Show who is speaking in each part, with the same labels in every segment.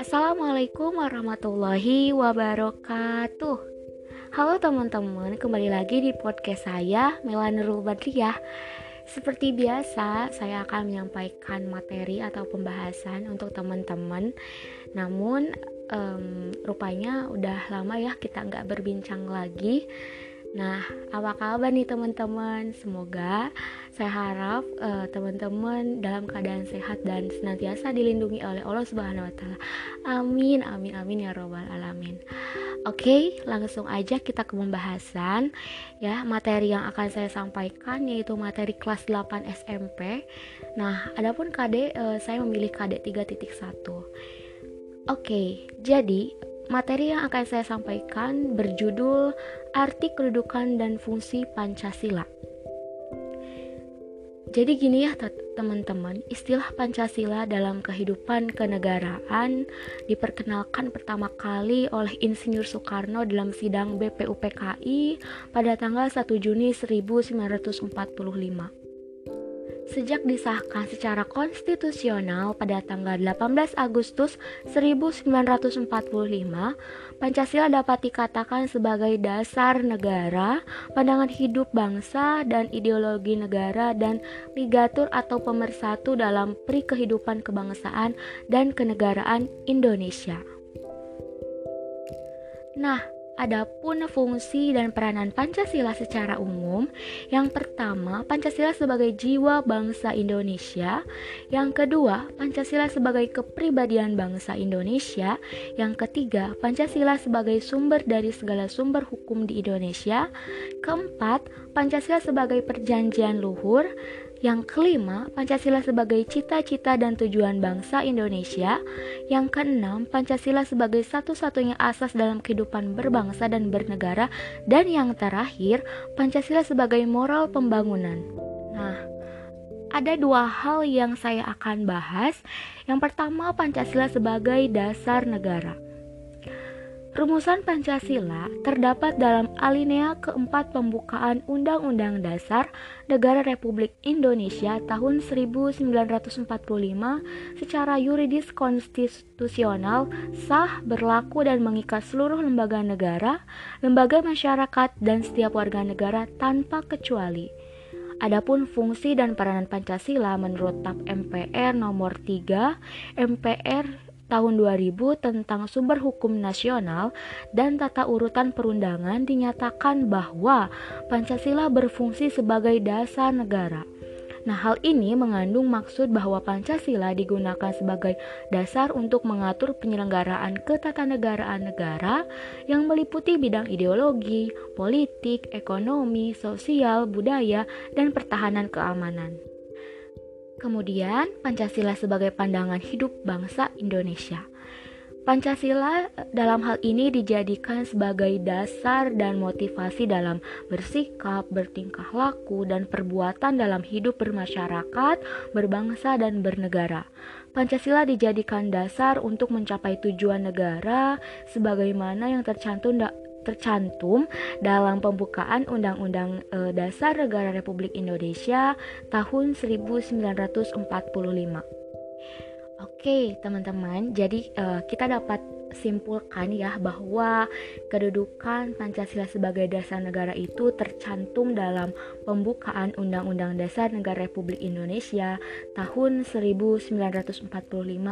Speaker 1: Assalamualaikum warahmatullahi wabarakatuh Halo teman-teman, kembali lagi di podcast saya Mela Nurul seperti biasa, saya akan menyampaikan materi atau pembahasan untuk teman-teman. Namun, um, rupanya udah lama ya kita nggak berbincang lagi. Nah, apa kabar nih teman-teman? Semoga saya harap uh, teman-teman dalam keadaan sehat dan senantiasa dilindungi oleh Allah Subhanahu wa taala. Amin, amin, amin ya robbal alamin. Oke, langsung aja kita ke pembahasan ya. Materi yang akan saya sampaikan yaitu materi kelas 8 SMP. Nah, adapun KD uh, saya memilih KD 3.1. Oke, jadi Materi yang akan saya sampaikan berjudul Arti Kedudukan dan Fungsi Pancasila. Jadi gini ya teman-teman, istilah Pancasila dalam kehidupan kenegaraan diperkenalkan pertama kali oleh Insinyur Soekarno dalam sidang BPUPKI pada tanggal 1 Juni 1945. Sejak disahkan secara konstitusional pada tanggal 18 Agustus 1945, Pancasila dapat dikatakan sebagai dasar negara, pandangan hidup bangsa, dan ideologi negara dan ligatur atau pemersatu dalam pri kehidupan kebangsaan dan kenegaraan Indonesia. Nah, Adapun fungsi dan peranan Pancasila secara umum, yang pertama, Pancasila sebagai jiwa bangsa Indonesia, yang kedua, Pancasila sebagai kepribadian bangsa Indonesia, yang ketiga, Pancasila sebagai sumber dari segala sumber hukum di Indonesia, keempat, Pancasila sebagai perjanjian luhur, yang kelima, Pancasila sebagai cita-cita dan tujuan bangsa Indonesia. Yang keenam, Pancasila sebagai satu-satunya asas dalam kehidupan berbangsa dan bernegara. Dan yang terakhir, Pancasila sebagai moral pembangunan. Nah, ada dua hal yang saya akan bahas. Yang pertama, Pancasila sebagai dasar negara. Rumusan Pancasila terdapat dalam alinea keempat pembukaan Undang-Undang Dasar Negara Republik Indonesia tahun 1945 secara yuridis konstitusional sah, berlaku dan mengikat seluruh lembaga negara, lembaga masyarakat dan setiap warga negara tanpa kecuali. Adapun fungsi dan peranan Pancasila menurut TAP MPR nomor 3, MPR tahun 2000 tentang sumber hukum nasional dan tata urutan perundangan dinyatakan bahwa Pancasila berfungsi sebagai dasar negara. Nah, hal ini mengandung maksud bahwa Pancasila digunakan sebagai dasar untuk mengatur penyelenggaraan ketatanegaraan negara yang meliputi bidang ideologi, politik, ekonomi, sosial, budaya, dan pertahanan keamanan. Kemudian, Pancasila sebagai pandangan hidup bangsa Indonesia. Pancasila eh, dalam hal ini dijadikan sebagai dasar dan motivasi dalam bersikap, bertingkah laku, dan perbuatan dalam hidup bermasyarakat, berbangsa, dan bernegara. Pancasila dijadikan dasar untuk mencapai tujuan negara sebagaimana yang tercantum tercantum dalam pembukaan Undang-Undang e, Dasar Negara Republik Indonesia tahun 1945. Oke, teman-teman, jadi e, kita dapat simpulkan ya bahwa kedudukan Pancasila sebagai dasar negara itu tercantum dalam pembukaan Undang-Undang Dasar Negara Republik Indonesia tahun 1945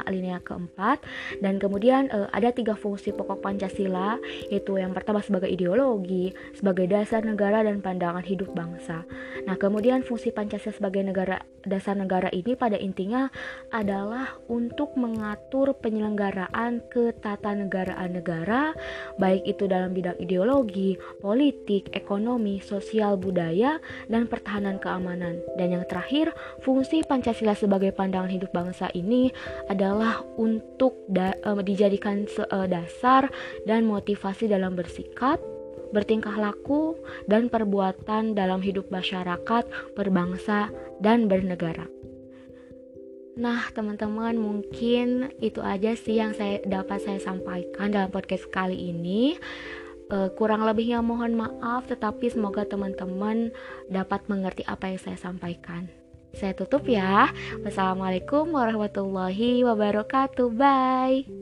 Speaker 1: alinea keempat dan kemudian eh, ada tiga fungsi pokok Pancasila yaitu yang pertama sebagai ideologi, sebagai dasar negara dan pandangan hidup bangsa. Nah, kemudian fungsi Pancasila sebagai negara dasar negara ini pada intinya adalah untuk mengatur penyelenggaraan ketatanegaraan negara baik itu dalam bidang ideologi, politik, ekonomi, sosial, budaya, dan pertahanan keamanan. Dan yang terakhir, fungsi Pancasila sebagai pandangan hidup bangsa ini adalah untuk da dijadikan uh, dasar dan motivasi dalam bersikap, bertingkah laku, dan perbuatan dalam hidup masyarakat, berbangsa, dan bernegara. Nah, teman-teman, mungkin itu aja sih yang saya dapat saya sampaikan dalam podcast kali ini. Uh, kurang lebihnya mohon maaf, tetapi semoga teman-teman dapat mengerti apa yang saya sampaikan. Saya tutup ya. Wassalamualaikum warahmatullahi wabarakatuh. Bye.